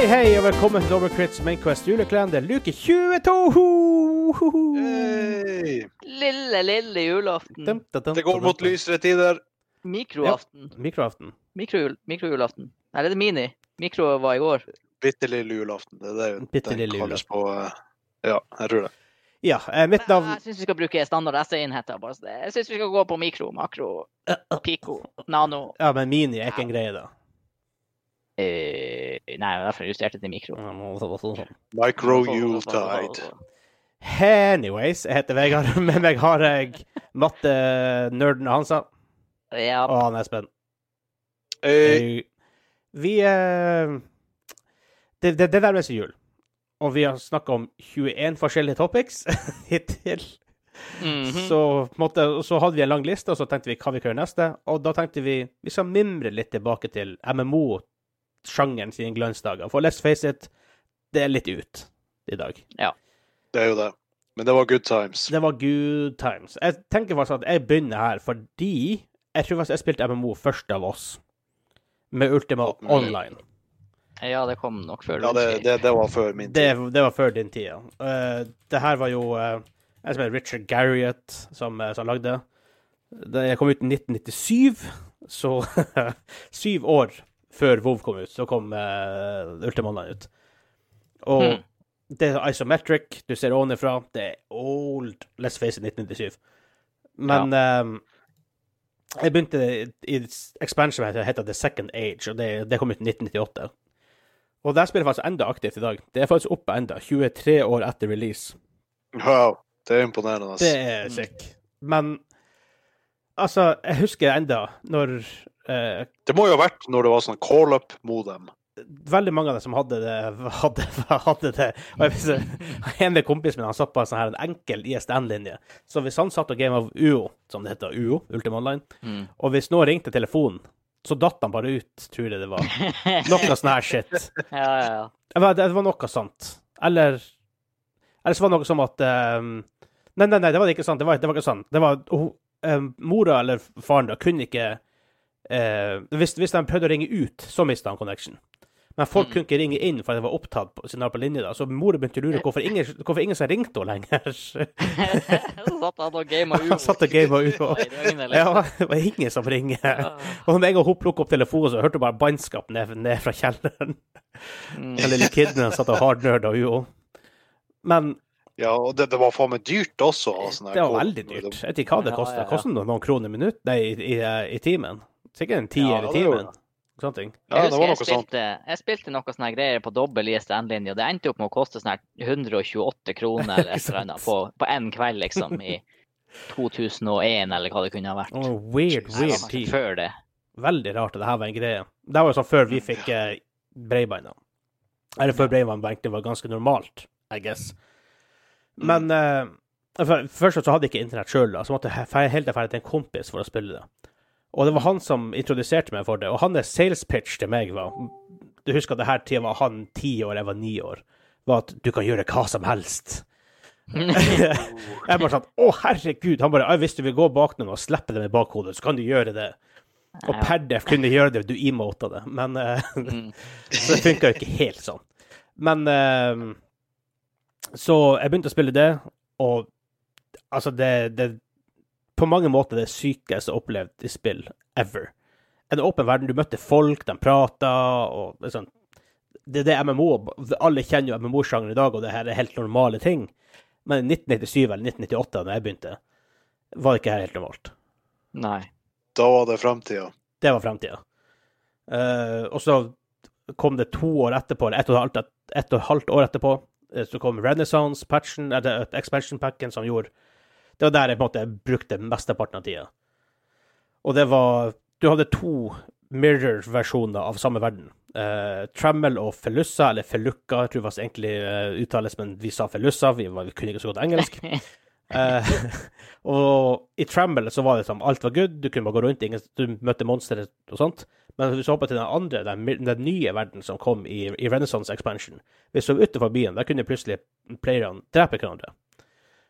Hei, hei, og velkommen til Overcrits Mainquest julekalender, luke 22! Hey. Lille, lille julaften. Dum, da, dum, Det går mot lysere tider. Mikroaften. Mikroaften. Mikrojul, mikrojulaften. Eller er det mini? Mikro var i går. Bitte lille julaften. Det er det Bitte den lille kalles på eh, Ja, jeg tror det. Ja, eh, mitt navn Jeg syns vi skal bruke standard SE-enheter. bare så det. Jeg syns vi skal gå på mikro, makro, pico, nano. Ja, men mini er ikke en greie, da. Eh, nei, derfor justerte jeg til mikro. Micro Yuletide. Anyways, jeg heter Vegard. Med meg har jeg mattenerden Hansa Ja, og han Espen. Hey. Eh, Vi uh, Det, det, det nærmer seg jul, og vi har snakka om 21 forskjellige topics hittil. mhm. Så, måte, så hadde vi en lang liste, og så tenkte vi hva vi kan gjøre neste. Og da tenkte vi vi skal mimre litt tilbake til MMO-sjangeren sine glansdager. For let's face it, det er litt ut i dag. Ja. Det er jo det. Men det var good times. Det var good times. Jeg tenker faktisk at jeg begynner her fordi jeg tror faktisk jeg spilte MMO først av oss. Med Ultima. Online. ja, det kom nok før. Ja, det, det, det var før min tid. det var før din tid, ja. Uh, det her var jo uh, en som het Richard Garriott som, eh, som lagde. Det kom ut i 1997, så syv år før WoW kom ut, så kom uh, Ultima ut. Og mm. det er isometric, du ser ovenfra. Det er old, let's face it, 1997. Men eh, jeg begynte i expansion som heter The Second Age, og det, det kom ut i 1998. Og der spiller jeg faktisk enda aktivt i dag. Det er faktisk oppe enda, 23 år etter release. Wow. Det er imponerende. Altså. Det er sick. Men altså, jeg husker enda når eh, Det må jo ha vært når det var sånn call-up-modem. veldig mange av dem som hadde det, hadde, hadde det. Og jeg visste, En av kompisene mine han satt på en sånn her en enkel ISDN-linje. Så hvis han satt og game av UO, som det heter, UO, Ultima Online, Mm. og hvis nå ringte telefonen, så datt han bare ut, tror jeg det var. Noe sånn her shit. Ja, ja, ja. Det var, det var noe sånt. Eller Eller så var det noe som at um, Nei, nei, nei, det var ikke sant. Det var, det var ikke sant. Det var hun- ehm, Mora eller faren da kunne ikke eh, hvis, hvis de prøvde å ringe ut, så mista han connection. Men folk Mm. kunne ikke ringe inn for de var opptatt på, siden han var på linje. da, Så mora begynte å lure hvorfor ingen, hvorfor ingen som ringte henne lenger. Så satt han og gama satt og UO. Ja, det var ingen som ringer. Og med en gang hun plukket opp telefonen, så hørte hun bare bannskap ned, ned fra kjelleren. Mm. Den lille kiden satt og hardnerda UO. Men Ja, og det, det var faen meg dyrt også. å sånn det var veldig dyrt. Jeg vet ikke hva det Ja, ja, Det ja. koster noen, noen kroner i minutt, nei, i, i, i timen. Sikkert en tier i det timen. gjorde Sånne ting. Ja, jeg det var jeg noe sånt. spilte, jeg spilte noe sånne greier på dobbel ISDN-linje, og det endte opp med å koste sånn her 128 kroner eller et eller annet på, på en kveld, liksom, i 2001, eller hva det kunne ha vært. Oh, weird, weird tid. Før det. Veldig rart at det her var en greie. Det var jo sånn før vi fikk eh, bredbånd. Eller før bredbånd egentlig var ganske normalt, I guess. Men eh, for, først så hadde jeg ikke internett sjøl, så måtte jeg helt ferdig til en kompis for å spille det. Og det var han som introduserte meg for det, og hans sales pitch til meg var Du husker at det her tida var han ti år, jeg var ni år. Var at du kan gjøre hva som helst. jeg bare sånn Å, herregud. Han bare «Ja, Hvis du vil gå bak noen og slippe dem i bakhodet, så kan du gjøre det. Og per def kunne gjøre det, du emota det. Men eh, Mm. Så det funka jo ikke helt sånn. Men eh, Så jeg begynte å spille det, og altså, det, det På mange måter det sykeste jeg har opplevd i spill ever. En åpen verden. Du møtte folk, de prata, og det er Det MMO Alle kjenner jo MMO-sjangeren i dag, og det her er helt normale ting. Men i 1997 eller 1998, da jeg begynte, var det ikke her helt normalt. Nei. Da var det framtida. Det var framtida. Uh, og så kom det to år etterpå, eller ett og, et halvt- ett og et halvt år etterpå, eh, så kom Renaissance-patchen, eller eh, expansion-packen, som gjorde Det var der jeg på en måte brukte mesteparten av tida. Og det var Du hadde to mirror-versjoner av samme verden. Uh, Trammel og Felussa, eller Felukka, jeg tror det var egentlig uh, uttales, men vi sa Felussa, vi, var, vi kunne ikke så godt engelsk. Uh, og i Trammel så var det sånn alt var good, du kunne bare gå rundt, ingen, du møtte monstre og sånt. Men hvis du hopper til den andre, den, den nye verden som kom i, i Renaissance Expansion Hvis du var utenfor byen, der kunne plutselig playerne drepe hverandre.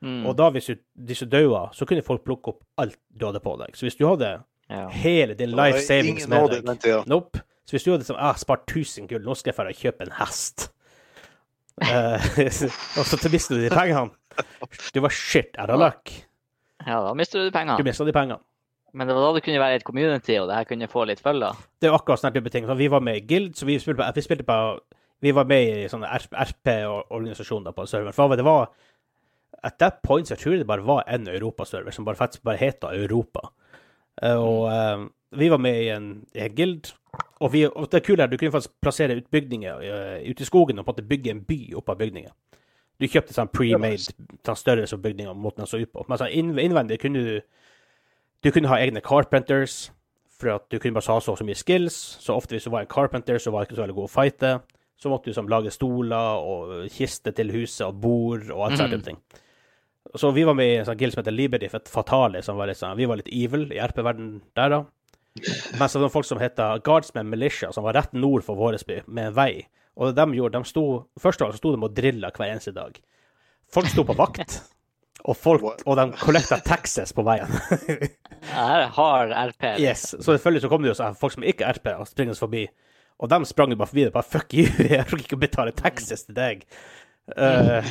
Mm. Og da, hvis du, disse daua, så kunne folk plukke opp alt du hadde på deg. Så hvis du hadde ja. hele din life savings med deg. Nope. Så hvis du hadde liksom, ah, spart 1000 gull, nå skal jeg dra og kjøpe en hest, Eh, og så mister du de pengene Du var shit out of luck. Ja, da mister du de pengene. Du mister de pengene. Men det var da det kunne være et community, og det her kunne få litt følger. Det er akkurat sånne type ting. Så vi var med i Guild, så vi spilte på, vi spilte på Vi var med i sånne RP-organisasjoner på serveren. For det var At that point så tror jeg det bare var en Europa-server som bare faktisk bare heta Europa. Eh, og uh, vi var med i en, i en guild, og, vi, og det kule er at du kunne faktisk plassere ut bygninger eh, ute i skogen og på en måte bygge en by opp av bygninger. Du kjøpte sånn pre-made sånn størrelse på bygninga måten den så ut på. Men sånn innvendig kunne du Du kunne ha egne carpenters, for at du kunne bare ha så og så mye skills. Så ofte hvis du var en carpenter, så var du ikke så veldig god å fighte. Så måtte du sånn, lage stoler og kiste til huset og bord og alt sånt. Mm. ting. Så vi var med i en sånn guild som heter Liberty Fatale, som var litt sånn Vi var litt evil i RP-verden der, da. Mens det var folk som heter Guardsmen Militia, som var rett nord for vår by, med en vei. Og det de gjorde, de sto Først av alt så sto de og drilla hver eneste dag. Folk sto på vakt, og, folk, og de kollekta taxes på veien. Det er hard RP. liksom. Yes, så selvfølgelig så kom det jo sånn folk som ikke er RP, og springende forbi. Og de sprang jo bare forbi det. Bare fuck you, jeg orker ikke å betale taxes til deg. Eh,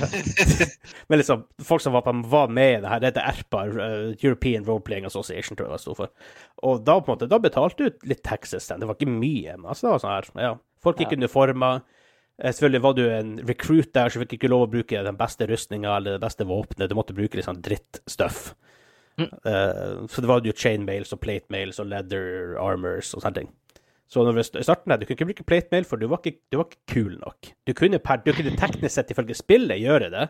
men liksom, folk som var, på, var med i det her, det heter ERPA, uh, European Role Playing Association, tror jeg det sto for. Og da på en måte, da betalte du litt taxes til. Det var ikke mye, men altså, det var sånn her, ja. Folk gikk Ja. uniformer. Eh, Selvfølgelig var du en recruit der, så fikk ikke lov å bruke den beste rustninga eller det beste våpenet. Du måtte bruke litt sånn drittstuff. Mm. Uh, så det var jo chainmails og platemails og leather armors og sånne ting. Så når vi st- starten der, du kunne ikke bruke platemail, for du var ikke, du var ikke kul nok. Du kunne, per, du kunne teknisk sett ifølge spillet gjøre det,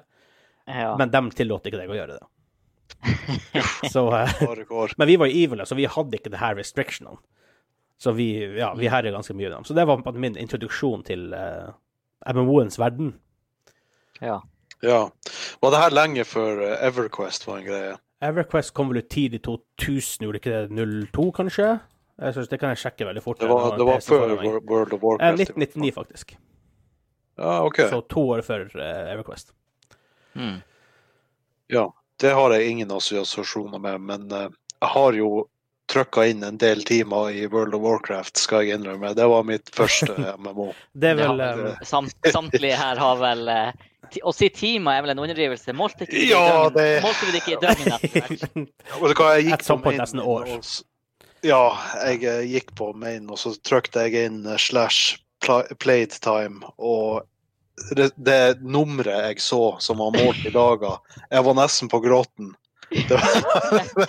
Ja. men de tillot ikke deg å gjøre det. så, eh, men vi var jo evil, så vi hadde ikke det her restrictionene. Så vi, ja, vi herjer ganske mye av dem. Så det var min introduksjon til uh, MMO-ens verden. ja. Ja. Var det her lenge før eh, EverQuest var en greie? EverQuest kom vel ut tidlig 2000, gjorde ikke det 02, kanskje? Jeg synes, det kan jeg sjekke veldig fort. Det var, det var før World of Eh, Warcraft. 1999, faktisk. Ja, OK. Så to år før eh, EverQuest. Mm. Ja. Det har jeg ingen assosiasjoner med, men eh, jeg har jo trykka inn en del timer i World of Warcraft, skal jeg innrømme. Det var mitt første MMO. Det er vel ja, Samt, samtlige her har vel Å si timer er vel en underdrivelse. Målte ikke vi det Ja, det- Målte vi det ikke i døgnet etter hvert? Jeg gikk At some på nesten år. og Ja, jeg eh, gikk på main, og så trykte jeg inn eh, slash playtime, played time, og det, det nummeret jeg så som var målt i dager, jeg var nesten på gråten. Det, var,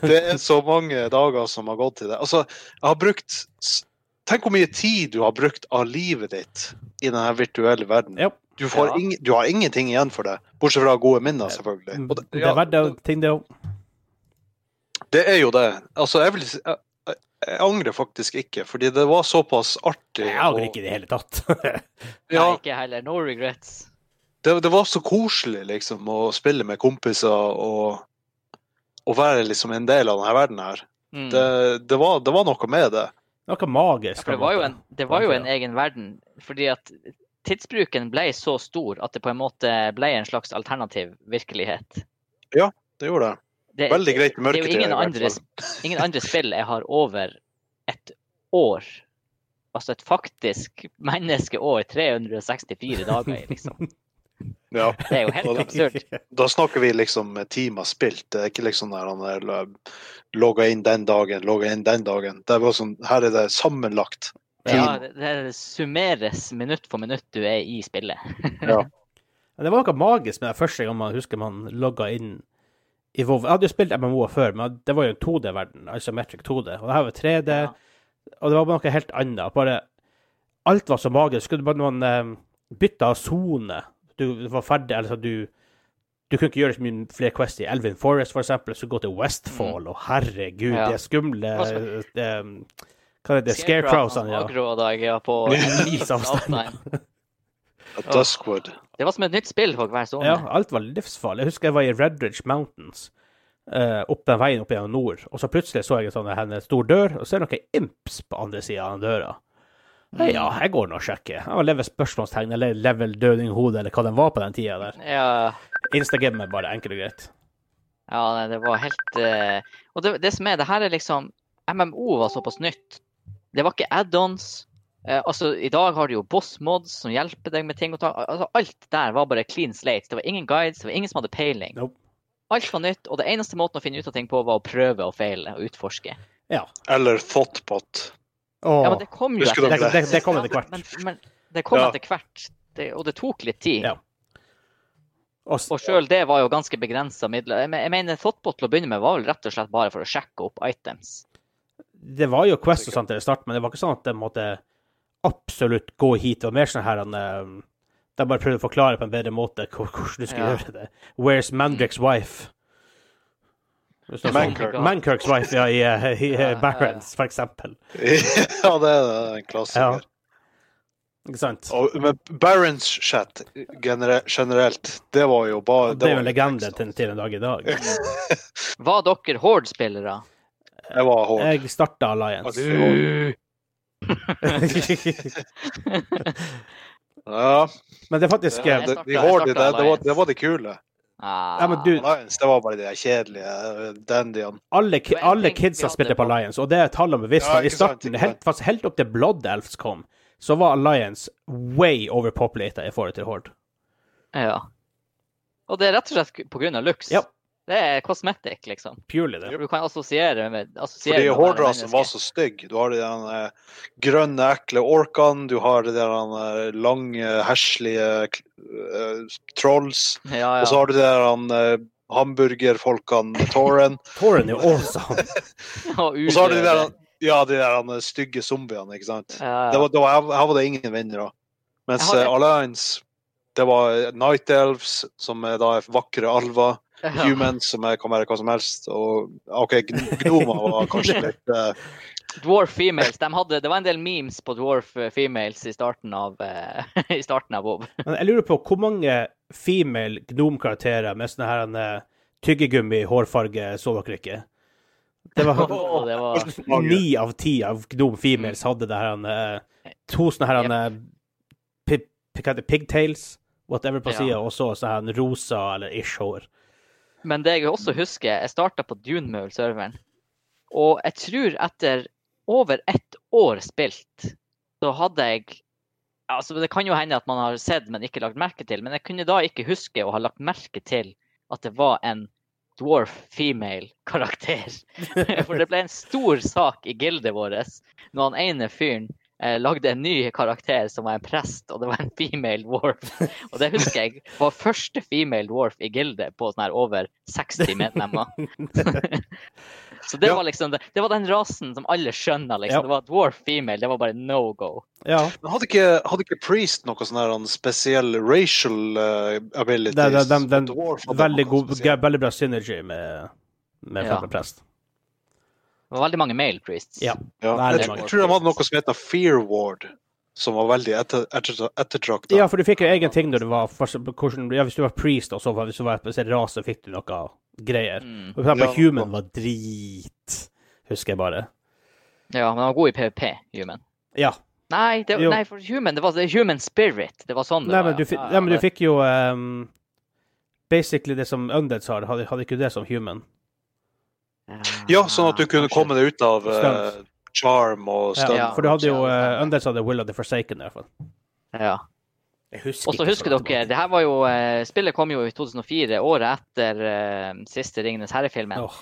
det er så mange dager som har gått til det. Altså, jeg har brukt Tenk hvor mye tid du har brukt av livet ditt i denne virtuelle verden. Yep. Du, får Ja. ing, du har ingenting igjen for det, bortsett fra gode minner, selvfølgelig. Det ja, er verdt det, ting, det òg. Det er jo det. Altså, jeg vil si jeg, angrer faktisk ikke, fordi det var såpass artig. Jeg angrer og- ikke i det hele tatt. Ja, Nei, ikke heller. No regrets. det, det var så koselig, liksom, å spille med kompiser og, og være liksom en del av denne verden her. Mm. Det, det, var, det var noe med det. Noe magisk. Ja, det var jo en, det var jo en egen verden. Fordi at tidsbruken ble så stor at det på en måte ble en slags alternativ virkelighet. Ja, Det gjorde det. Det, Veldig greit mørketid. det er jo ingen andre, ingen andre spill jeg har over et år. Altså et faktisk menneskeår. 364 dager i, liksom. Ja. Det er jo helt absurd. Da snakker vi liksom timer spilt. Det er ikke liksom der han er lo- logga inn den dagen, logga inn den dagen. Det var sånn, her er det sammenlagt. Ja, det, det summeres minutt for minutt du er i spillet. Ja. Det var noe magisk med det første gang man husker man logga inn i WoW. Jeg hadde jo spilt MMO før, men det var jo en 2D-verden, altså Metric 2D. Og det her var 3D, Ja. og det var noe helt annet. Bare Alt var så magisk. Skulle bare man eh, bytta sone Du var ferdig, eller så du du kunne ikke gjøre så mye flere quests i Elvin Forest, for eksempel. Så gå til Westfall, og herregud, Ja. det er skumle Hva eh, Hva er det? Scarecrowsene, ja. Aggro-dager på Vis avstand. Avstand. Duskwood. Det var som et nytt spill for hver sone. Ja, alt var livsfarlig. Jeg husker jeg var i Redridge Mountains, eh, opp den veien opp gjennom nord, og så plutselig så jeg en sånn, stor dør, og så er det noen imps på andre sida av den døra. Nei, Ja, jeg går nå og sjekker. Jeg var level spørsmålstegn, eller level døding hode eller hva den var på den tida der. Ja, Instagame er bare enkelt og greit. ja nei, det var helt uh... Og det, det som er, det her er liksom MMO var såpass nytt. Det var ikke add-ons. Eh, altså, I dag har du jo boss mods som hjelper deg med ting. og ta, altså, Alt der var bare clean slate. Det var ingen guides, det var ingen som hadde peiling. Nope. Alt var nytt, og det eneste måten å finne ut av ting på, var å prøve og feile og utforske. Ja. Eller Thoughtbot. Oh. Ja, men det kom jo etter, det, det, det kom etter hvert. Men, men det kom Ja. etter hvert, det, og det tok litt tid. Ja. Og s- Og sjøl det var jo ganske begrensa midler. Jeg, jeg mener, Thoughtbot til å begynne med var vel rett og slett bare for å sjekke opp items. det var jo Quest og sånt til start, men det var ikke sånn at det måtte absolutt gå hit. Det var mer sånn her han eh, De bare prøvde å forklare på en bedre måte hvordan du skulle Ja. gjøre det. Where's Mandricks wife? Sånn- Mankirk. Mankirks wife, ja, i, i, i Ja, eh, ja, Barrens, for eksempel. ja, det er en klassiker. Ikke sant? Og, men Barents chat generelt, det var jo bare Det er jo en legende til, til en dag i dag. Var dere Horde-spillere? Det var Horde. Jeg starta Alliance. Du. Ja, Men det er faktisk Ja, det, hårde, startet det, det, var, det var det kule. Ah, Ja, men du- Alliance, det var bare de kjedelige eh, dandyene. alle, alle kidsa spilte på Alliance, og det er tallene bevisst. Ja, I starten, helt, faktisk helt opp til Blood Elves kom, så var Alliance way overpopulated i forhold til Horde. Ja. Og det er rett og slett av looks. Ja. Det er cosmetic, liksom. Purely det. Du kan assosiere med assosiere Fordi hårdrasen var så stygg. Du har de der eh, grønne, ekle orkene, du har de der eh, lange, heslige eh, trolls, Ja, og så har du de der eh, hamburgerfolkene, Toren, Toren er awesome. Og og så har du de der, ja, de der stygge zombiene, ikke sant? Ja, Det var, det var, her, var det ingen vinnere. Mens eh, Alliance, det var Night Elves, som er da vakre alver. Ja. Humans, som kan være hva som helst. Og OK, gn- gnomer var kanskje litt uh... Dwarf females. De hadde, det var en del memes på dwarf eh, females i starten av, uh, i starten av Bob. Men jeg lurer på hvor mange female gnome-karakterer med sånne her en, tyggegummi-hårfarge så dere ikke? Det var oh, det var ni av ti av gnome females hadde det her en, to sånne her en, det, pigtails, whatever på Ja. og så sånn rosa eller ish hår. Men det jeg også husker, jeg starta på Dunemaul-serveren. Og jeg tror etter over ett år spilt, så hadde jeg Altså, det kan jo hende at man har sett, men ikke lagt merke til. Men jeg kunne da ikke huske å ha lagt merke til at det var en dwarf female karakter. For det ble en stor sak i gildet vårt når han ene fyren lagde en ny karakter som var en prest, og det var en female dwarf. Og det husker jeg var første female dwarf i gildet på sånn her over 60 medlemmer. Så det Ja. var liksom det, det var den rasen som alle skjønner, liksom. Ja. Det var dwarf female, det var bare no go. Ja. Men hadde ikke, hadde ikke Priest noe sånn her en spesiell racial uh, abilities? Det, det, de, de, Dwarf veldig, god, veldig bra synergy med, med prest. Det var veldig mange male priests. Ja. Ja. Jeg, tror- jeg tror de hadde noe som heter Fear Ward, som var veldig etter, etter, ettertrakta. Ja, for du fikk jo egen ting når du var for, hvordan, ja, Hvis du var priest, og så var, hvis du var et ras, så fikk du noe greier. Mm. For eksempel Ja. Human var drit, husker jeg bare. ja, men han var god i PVP, human. Ja. Nei, det, nei, for human, det var det human spirit. Det var sånn det Nei, var. men du, ja. ja, men du fikk jo um, Basically det som Undeads har, hadde, hadde ikke du det som human? Ja, sånn at du kunne Kanskje. komme deg ut av uh, charm og stunt. Ja. for du hadde jo uh, stemmer. Undeads hadde Will of the Forsaken, i hvert fall. Ja. Og så husker dere, det her var jo eh, Spillet kom jo i 2004, året etter uh, siste Ringenes herre-filmen. Oh.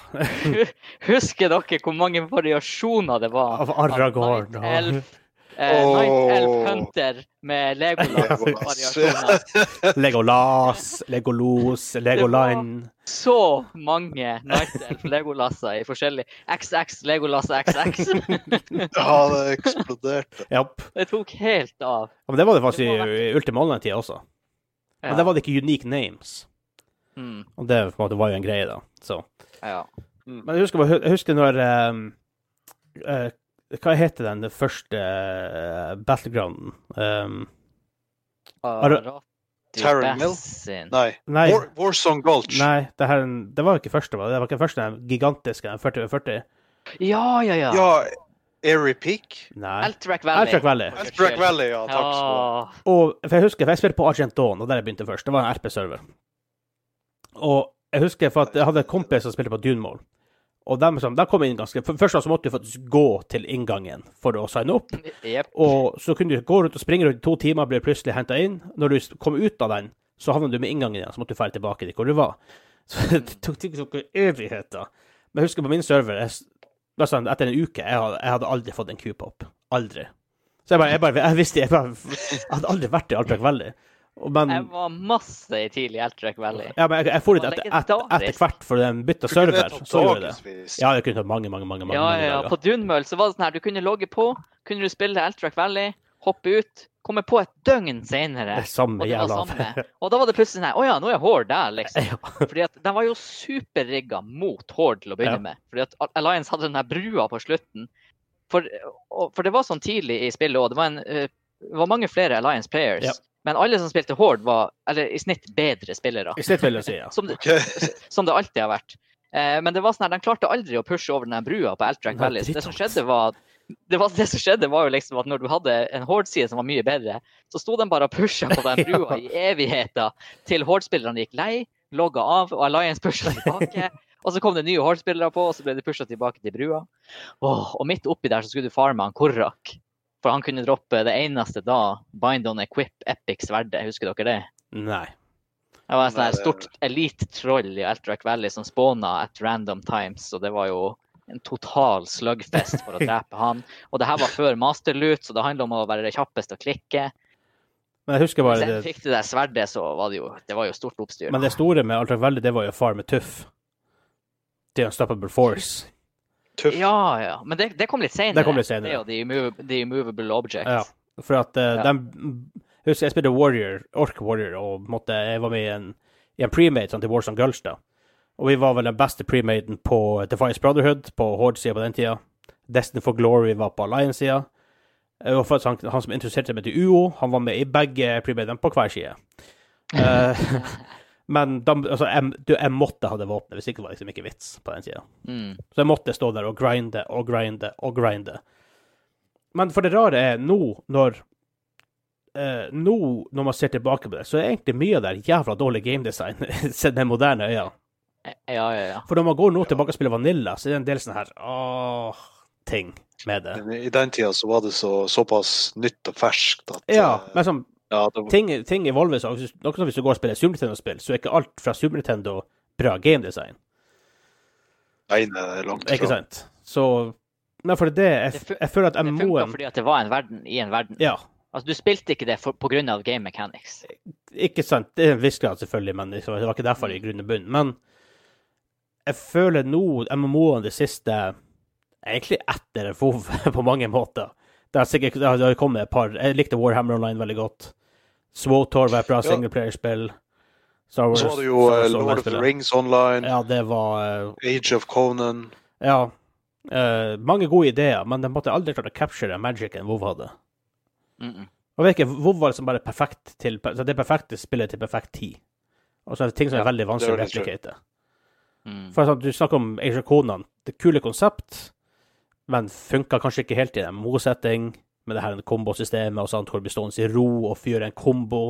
Husker dere hvor mange variasjoner det var? Av Aragorn. Night Eh, Night Elf Hunter med Legolas-variasjoner. Legolas, Legolos, Legoland. Så mange Night Elf Legolasser i forskjellig XX, Legolas XX. Ja, det eksploderte. Yep. Det tok helt av. Ja, Men det var det faktisk Det i, i Ultima Online-tida også. Ja. Men der var det ikke unique names. Mm, Og det på en måte var jo en greie, da. Så. ja. Men jeg husker, jeg husker når um, eh, Hva heter den den første uh, battlegrounden? Um, Ar- Arati Mill? Nei. nei, War, Warsong Gulch. nei det, her, det var jo ikke første, det? Var ikke første den gigantiske, den 40-40? Ja, ja, ja. Ja, Airy Peak. Nei. Eltrack Valley. Eltrack Valley. Eltrack Valley, ja. Takk skal du ha. Og for jeg husker, for jeg spilte på Argent Dawn, og der jeg begynte først. Det var en RP-server. Og jeg husker for at jeg hadde en kompis som spilte på Dunemall. Og de, som, de kom inn ganske Først så måtte du faktisk gå til inngangen for å signe opp. Yep. Og så kunne du gå rundt og springe rundt i to timer, ble plutselig henta inn. Når du kom ut av den, så havna du med inngangen igjen, så måtte du dra tilbake dit hvor du var. Så det tok, tok, tok evigheter. Men jeg husker på min server, jeg, etter en uke, jeg hadde, jeg hadde aldri fått en Q-pop. Aldri. Så jeg bare, jeg bare, jeg visste, jeg bare, jeg hadde aldri vært i Altback Valley. Og- Men, Jeg var masse i tidlig Eltrek Valley. ja, men jeg, jeg får Det dit etter, etter, etter hvert, for den bytta server, så gjorde det. Ja, det kunne tatt mange, mange, mange, mange, Ja, ja, ja. På Dunmøl så var det sånn her, du kunne logge på, kunne du spille Eltrek Valley, hoppe ut, komme på et døgn senere. Det samme Og det var jævla samme. Og da var det plutselig sånn her, å ja, nå er Horde der, liksom. Fordi at de var jo superrigga mot Horde til å begynne Ja. med. Fordi at Alliance hadde den her brua på slutten. For, og, for det var sånn tidlig i spillet òg. Det, var eh, det var mange flere Alliance players. Ja. Men alle som spilte Horde, var eller i snitt bedre spillere. I snitt vil jeg si, ja. Som det, som det alltid har vært. Eh, men det var sånn her, de klarte aldri å pushe over den brua på Eltrack Valley. Det som skjedde var det, var, det som skjedde var jo liksom at når du hadde en Horde-side som var mye bedre, så sto de bare og pusha på den brua i evigheter til Horde-spillerne gikk lei, logga av, og Alliance pusha tilbake. Og så kom det nye Horde-spillere på, og så ble de pusha tilbake til brua. Åh, og midt oppi der så skulle du farme han Korrak. For han kunne droppe det eneste da, Bind on Equip Epic sverdet. Husker dere det? Nei. Det var sånn her stort elite-troll i Altrak Valley som spåna at random times, og det var jo en total slugfest for å drepe han. Og det her var før masterloot, så det handla om å være kjappest og klikke. Men jeg husker bare det, jeg fikk det der sverdet, så var det jo, det var jo stort oppstyr. Men det store med Altrak Valley, det var jo far med Tuff. The Unstoppable Force. Tøff. Ja, ja. Men det, det kom litt senere. Det kom litt senere. Det er jo the, the immovable object. Ja. For at uh, Ja. de Husk, husker jeg spilte Warrior, Ork Warrior, og måtte, jeg var med i en, i en premade sånn, til Warzone Girls. da. Og vi var vel den beste premaden på Defiance Brotherhood, på Horde-sida på den tida. Destiny for Glory var på Alliance-sida. Eh, han, han som interesserte meg til UO, han var med i begge premadene på hver side. Eh, men de, altså, jeg, du, jeg måtte ha det våpenet, hvis ikke var det liksom ikke vits på den sida. Mm. Så jeg måtte stå der og grinde og grinde og grinde. Men for det rare er nå, når eh, Nå, når man ser tilbake på det, så er egentlig mye av det jævla dårlig gamedesign sett med moderne øyne. Ja, ja, ja. For når man går nå tilbake og spiller Vanilla, så er det en del sånne her åh, ting med det. Men I den tida så var det så, såpass nytt og ferskt at Ja, eh, men sånn, ja, det ting, ting evolver seg. Hvis- Noe som hvis du går og spiller Super Nintendo-spill, så er ikke alt fra Super Nintendo bra gamedesign. det er langt Ikke sant? Så Nei, for det, er Det jeg, jeg føler at Det funka fordi at det var en verden i en verden. Ja. Altså, du spilte ikke det for, på grunn av game mechanics. Ikke sant, det er en viss grad selvfølgelig, men det var ikke derfor i grunn og bunn. Men jeg føler nå MMO-ene det siste Egentlig etter WoW på mange måter. Det har sikkert det har kommet et par Jeg likte Warhammer Online veldig godt. Swotor var et bra Ja. singleplayerspill. Star Wars Så var det jo eh, Lord of the Rings Online, Ja, det var uh, Age of Conan Ja. Uh, mange gode ideer, men de måtte aldri klart å capture magicen WoW hadde. Mm -mm. Og vet ikke, WoW var liksom bare perfekt til så Det er perfekte spillet til perfekt tid. Og så er det ting som er Ja, veldig vanskelig å er det. Mm. For sånn, Du snakker om Age of Conan. Det kule konsept, men funka kanskje ikke helt i en MO-setting, med det her kombosystemet og sånt, hvor det blir stående i ro og fyre en kombo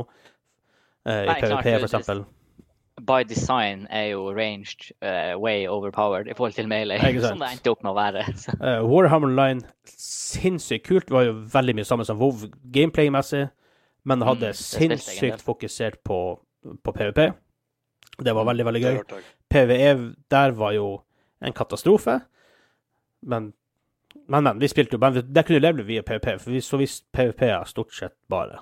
eh, i Nei, PVP, f.eks. for eksempel. By design er jo ranged uh, way overpowered i forhold til melee, som det endte opp med å være. Eh, Warhammer Line, sinnssykt kult. Det var jo veldig mye samme som WoW gameplay-messig, men det Mm, hadde del. sinnssykt fokusert på, på PVP. Det var veldig, veldig gøy. PVE der var jo en katastrofe. Men, men, men vi spilte jo bare Det kunne levd via PVP, for vi så visst PVP er stort sett bare.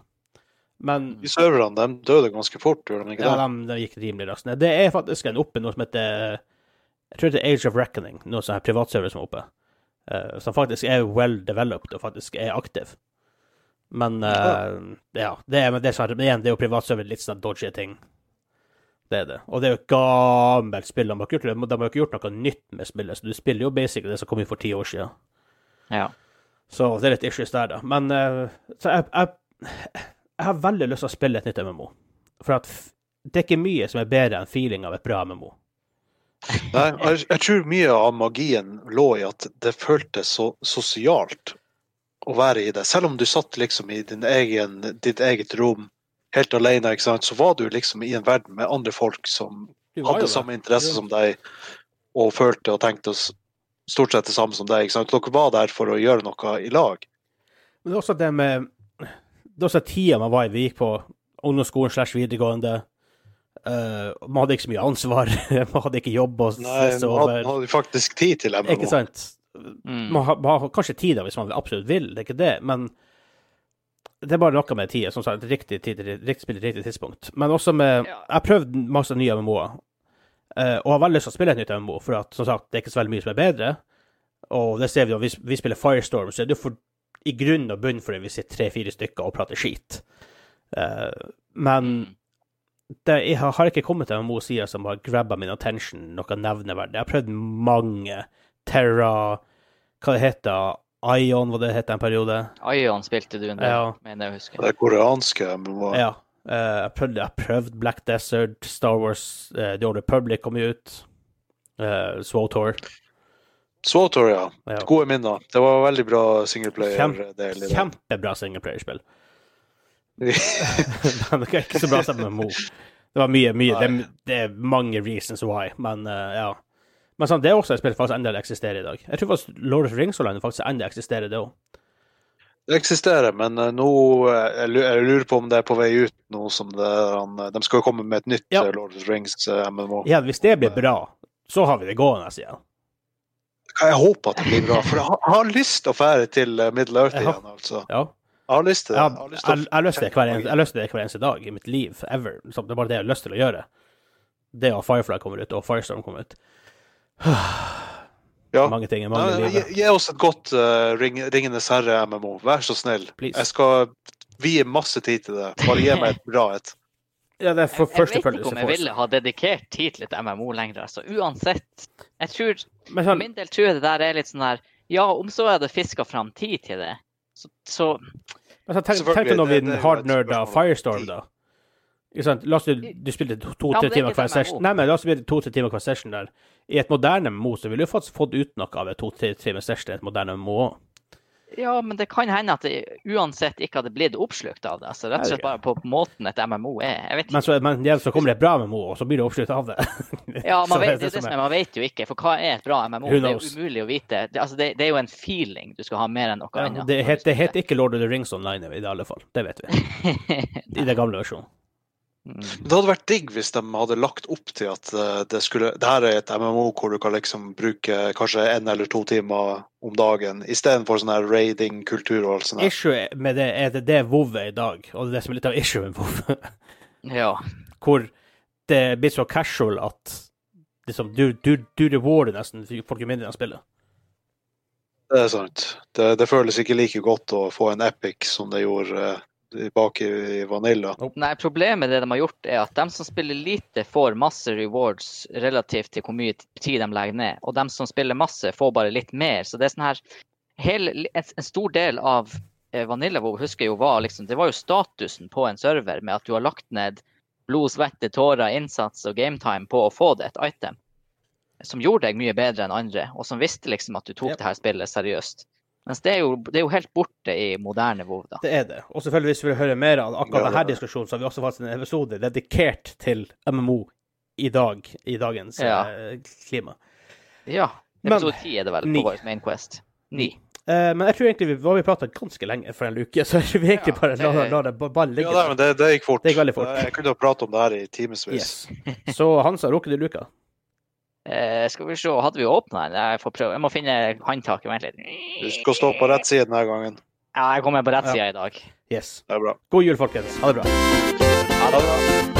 Men De serverne de døde ganske fort, gjorde de ikke ja, det? de, de gikk rimelig raskt ned. Det er faktisk en oppe noe som heter Jeg tror det er Age of Reckoning, noe sånn her privatserver som er oppe. Uh, som faktisk er well developed og faktisk er aktiv. Men uh, ja, det er, men det er, sånn, igjen, det er jo privatserver, litt sånn dodgy ting. Det er det. Og det er jo et gammelt spill. De har ikke gjort, de har ikke gjort noe nytt med spillet, så du spiller jo basically det som kom inn for ti år siden. Ja. Så det er litt issues der, da. Men eh, så jeg, jeg, jeg har veldig lyst til å spille et nytt MMO. For at f- det er ikke mye som er bedre enn feeling av et bra MMO. Nei, jeg, jeg tror mye av magien lå i at det føltes så sosialt å være i det. Selv om du satt liksom i din egen, ditt eget rom helt alene, ikke sant? så var du liksom i en verden med andre folk som hadde samme interesse Ja. som deg, og følte og tenkte stort sett det samme som deg. ikke sant? Dere var der for å gjøre noe i lag. Men det er også det med Det er også tida man var i. Vi gikk på ungdomsskolen slash videregående. Uh, man hadde ikke så mye ansvar. man hadde ikke jobb å Nei, stresse man hadde, man hadde faktisk tid til MMO. Ikke sant? Mm. Man har, man har kanskje tid da, hvis man absolutt vil, det er ikke det, men det er bare noe med tida. Som sagt, riktig tid, riktig spill riktig tidspunkt. Men også med Ja. Jeg har prøvd masse nye MMO-er, og har veldig lyst til å spille et nytt MMO, for at, som sagt, det er ikke så veldig mye som er bedre. Og det ser vi jo, vi, vi spiller Firestorm, så er det jo for, i grunn og bunn fordi vi sitter tre-fire stykker og prater skit. Uh, men Mm. det, jeg har har ikke kommet til MMO sida som har grabba min attention noe nevneverdig. Jeg har prøvd mange. Terra, hva det heter, Ion, hva det het en periode. Ion spilte du en del, Ja. mener jeg å huske. Det koreanske MMO. Ja. Eh, jeg prøvde, jeg prøvd Black Desert, Star Wars, eh, The Old Republic kom ut. Uh, Swotor. Swotor, ja. Ja. Gode minner. Det var veldig bra singleplayer-del. Kjempebra singleplayerspill. men det er ikke så bra sammen med Mo. Det var mye, mye det, det er mange reasons why, men uh, ja. Men sånn, det er også et spill som faktisk ennå eksisterer i dag. Jeg tror faktisk Lord of the Rings Online faktisk ennå eksisterer, det òg. Det eksisterer, men eh, nå eh, jeg lurer på om det er på vei ut nå som det han, eh, De skal jo komme med et nytt Ja. Lord of the Rings MMO. Ja, hvis det blir bra, så har vi det gående igjen. Jeg håper at det blir bra, for jeg har, lyst til å fære til Middle Earth igjen. altså. Ja. Jeg har lyst til det. Jeg har lyst til jeg lyst til det hver eneste, lyst til det hver eneste dag i mitt liv, ever. Så det er bare det jeg har lyst til å gjøre. Det at Firefly kommer ut, og Firestorm kommer ut. Ja. Mange ting er mange Nei, gi, gi oss et godt uh, ring, Ringenes herre-MMO. Vær så snill. Please. Jeg skal vie masse tid til det. Bare gi meg et bra et. Ja, det er for, Jeg, jeg vet ikke om jeg ville ha dedikert tid til et MMO lenger. Altså, uansett. Jeg tror, Men For sånn, min del tror jeg det der er litt sånn her Ja, om så jeg hadde fiska fram tid til det, så, så men sånn, tenk, tenk når vi det er hardnerda Firestorm, tid. da. La oss si du spilte to-tre ja, er timer hver et session. Nei, men la oss si to-tre timer hver session der. I et moderne MMO så ville du faktisk fått ut noe av et to-tre timer session i et moderne MMO òg. Ja, men det kan hende at det uansett ikke hadde blitt oppslukt av det. Altså, rett og slett bare på måten et MMO er. Men så, men ja, så kommer det et bra MMO, og så blir det oppslukt av det. Ja, man vet, det det, det som er- man vet jo ikke. For hva er et bra MMO? Det er jo umulig å vite. Det, altså, det, det er jo en feeling du skal ha mer enn noe Ja, annet. det, het, heter ikke Lord of the Rings Online i det alle fall. Det vet vi. I den gamle versjonen. Mm. Det hadde vært digg hvis de hadde lagt opp til at eh, det skulle Det her er et MMO hvor du kan liksom bruke kanskje en eller to timer om dagen istedenfor sånn her raiding-kultur og alt sånt. Issue med det er det det WoW er i dag, og det er det som er litt av issue med WoW. Ja. Hvor det blir så casual at liksom, du, du, du rewarder nesten folk jo mindre enn spillet. Det er sant. Det, det føles ikke like godt å få en epic som det gjorde eh, bak i, Vanilla. Nei, problemet med det de har gjort, er at de som spiller lite, får masse rewards relativt til hvor mye tid de legger ned. Og de som spiller masse, får bare litt mer. Så det er sånn her hele, en, en stor del av eh, Vanilla WoW husker jo var liksom Det var jo statusen på en server med at du har lagt ned blod, svette, tårer, innsats og gametime på å få det et item. Som gjorde deg mye bedre enn andre, og som visste liksom at du tok Yep. det her spillet seriøst. Mens det er, jo, det er jo helt borte i moderne WoW, da. Det er det. Og selvfølgelig, hvis vi vil høre mer av akkurat denne diskusjonen, så har vi også faktisk en episode dedikert til MMO i dag, i dagens Ja. eh, klima. Ja. Men- Episode 10 er det vel på vår main quest. Ni. Uh, men jeg tror egentlig vi, vi prata ganske lenge for en luke, så jeg tror vi egentlig bare la, det- la det ba- bare ligge. Ja, nei, men det, det gikk fort. Det gikk veldig fort. Jeg kunne ha pratet om det her i timevis. Yes. Så Hansa, rukker du luka? Eh, skal vi se, hadde vi åpna den? Jeg får prøve. Jeg må finne håndtaket. Vent litt. Du skal stå på rett side denne gangen. Ja, jeg kommer på rett Ja. i dag. Yes. Det er bra. God jul, folkens. Ha det bra. Ha det bra.